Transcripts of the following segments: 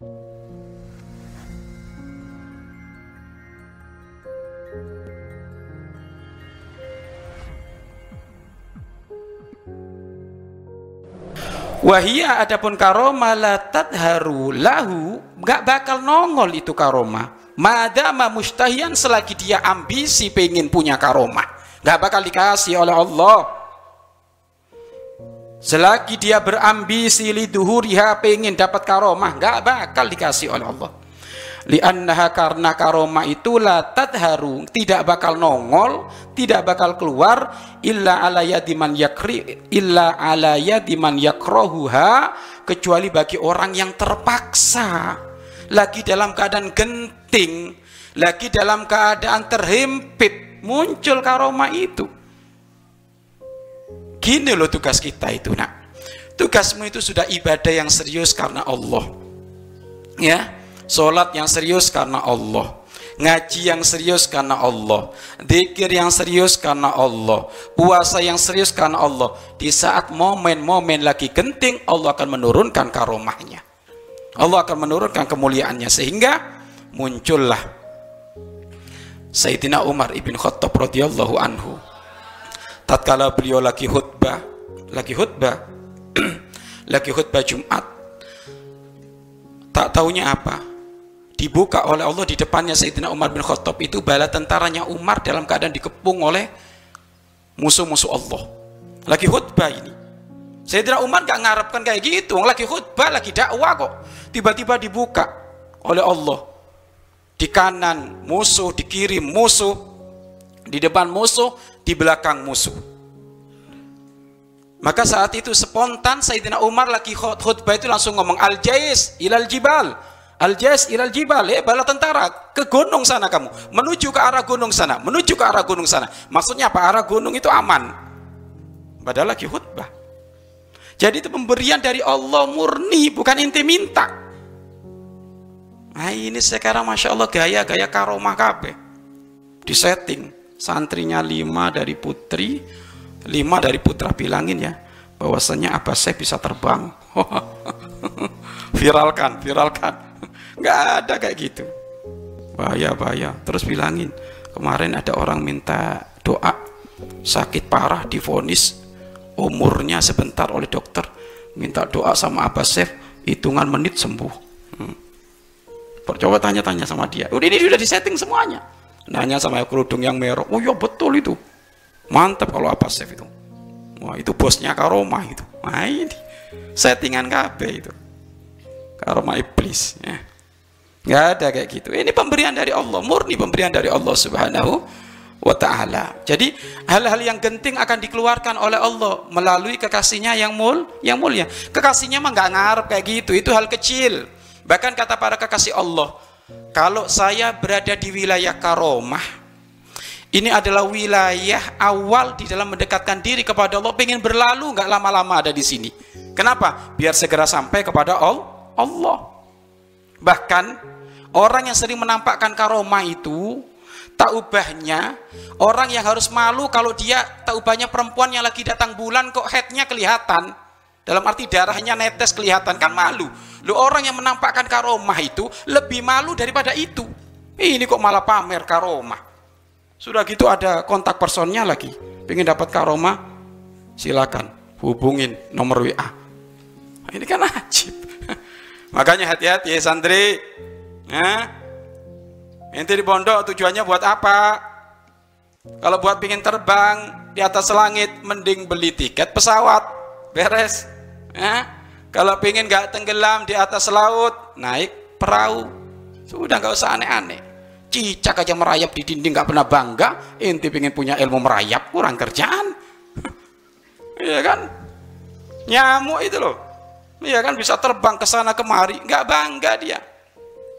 Wahia adapun karoma la tadharu lahu nggak bakal nongol itu karoma. Madama mustahian selagi dia ambisi pengen punya karoma, nggak bakal dikasih oleh Allah. Selagi dia berambisi liduhuriha pengen dapat karomah, nggak bakal dikasih oleh Allah. Li'annaha karena karoma itu la tadharu tidak bakal nongol tidak bakal keluar illa ala yadiman yakri illa ala yadiman yakrohuha kecuali bagi orang yang terpaksa. Lagi dalam keadaan genting lagi dalam keadaan terhimpit muncul karoma itu gini loh tugas kita itu nak tugasmu itu sudah ibadah yang serius karena Allah ya Sholat yang serius karena Allah. Ngaji yang serius karena Allah. Dikir yang serius karena Allah. Puasa yang serius karena Allah. Di saat momen-momen lagi genting, Allah akan menurunkan karomahnya. Allah akan menurunkan kemuliaannya. Sehingga muncullah Sayyidina Umar ibn Khattab radhiyallahu anhu. Tatkala beliau lagi khutbah, lagi khutbah, lagi khutbah Jumat, tak tahunya apa? Dibuka oleh Allah di depannya Sayyidina Umar bin Khattab. Itu bala tentaranya Umar dalam keadaan dikepung oleh musuh-musuh Allah. Lagi khutbah ini. Sayyidina Umar gak ngarepkan kayak gitu. Lagi khutbah, lagi dakwah kok. Tiba-tiba dibuka oleh Allah. Di kanan musuh, di kiri musuh di depan musuh, di belakang musuh maka saat itu spontan Sayyidina Umar lagi khutbah itu langsung ngomong al-jais ilal jibal Al-Jais ilal jibal, ya bala tentara ke gunung sana kamu, menuju ke arah gunung sana, menuju ke arah gunung sana. Maksudnya apa? Arah gunung itu aman. Padahal lagi khutbah. Jadi itu pemberian dari Allah murni, bukan inti minta. Nah ini sekarang Masya Allah gaya-gaya karomah kabe. Di setting, santrinya lima dari putri, lima dari putra bilangin ya, bahwasanya apa saya bisa terbang. viralkan, viralkan. Nggak ada kayak gitu. Bahaya bahaya. Terus bilangin kemarin ada orang minta doa sakit parah difonis umurnya sebentar oleh dokter minta doa sama Abah Sef hitungan menit sembuh. Hmm. coba tanya-tanya sama dia. Udah ini sudah disetting semuanya nanya sama kerudung yang merah oh iya betul itu mantap kalau Abah Sef itu wah itu bosnya karomah itu nah ini settingan KB itu karomah iblis ya Nggak ada kayak gitu. Ini pemberian dari Allah, murni pemberian dari Allah Subhanahu wa taala. Jadi hal-hal yang genting akan dikeluarkan oleh Allah melalui kekasihnya yang mul yang mulia. Kekasihnya mah nggak ngarep kayak gitu, itu hal kecil. Bahkan kata para kekasih Allah, kalau saya berada di wilayah karomah, ini adalah wilayah awal di dalam mendekatkan diri kepada Allah, pengen berlalu nggak lama-lama ada di sini. Kenapa? Biar segera sampai kepada Allah. Bahkan orang yang sering menampakkan karomah itu tak ubahnya orang yang harus malu kalau dia tak ubahnya perempuan yang lagi datang bulan kok headnya kelihatan dalam arti darahnya netes kelihatan kan malu lu orang yang menampakkan karomah itu lebih malu daripada itu ini kok malah pamer karomah sudah gitu ada kontak personnya lagi pengen dapat karomah silakan hubungin nomor WA ini kan ajib Makanya hati-hati ya santri. Ya. Ente di pondok tujuannya buat apa? Kalau buat pingin terbang di atas langit, mending beli tiket pesawat. Beres. Ya. Kalau pingin gak tenggelam di atas laut, naik perahu. Sudah nggak usah aneh-aneh. Cicak aja merayap di dinding gak pernah bangga. Inti pingin punya ilmu merayap, kurang kerjaan. Iya kan? Nyamuk itu loh Iya kan bisa terbang ke sana kemari, nggak bangga dia.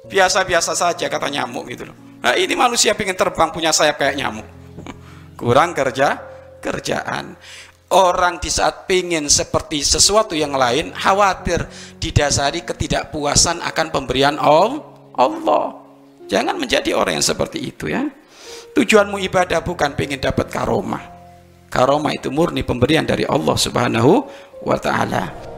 Biasa-biasa saja kata nyamuk gitu loh. Nah ini manusia pengen terbang punya sayap kayak nyamuk. Kurang kerja, kerjaan. Orang di saat pengen seperti sesuatu yang lain, khawatir didasari ketidakpuasan akan pemberian Allah. Jangan menjadi orang yang seperti itu ya. Tujuanmu ibadah bukan pengen dapat karomah. Karomah itu murni pemberian dari Allah Subhanahu wa taala.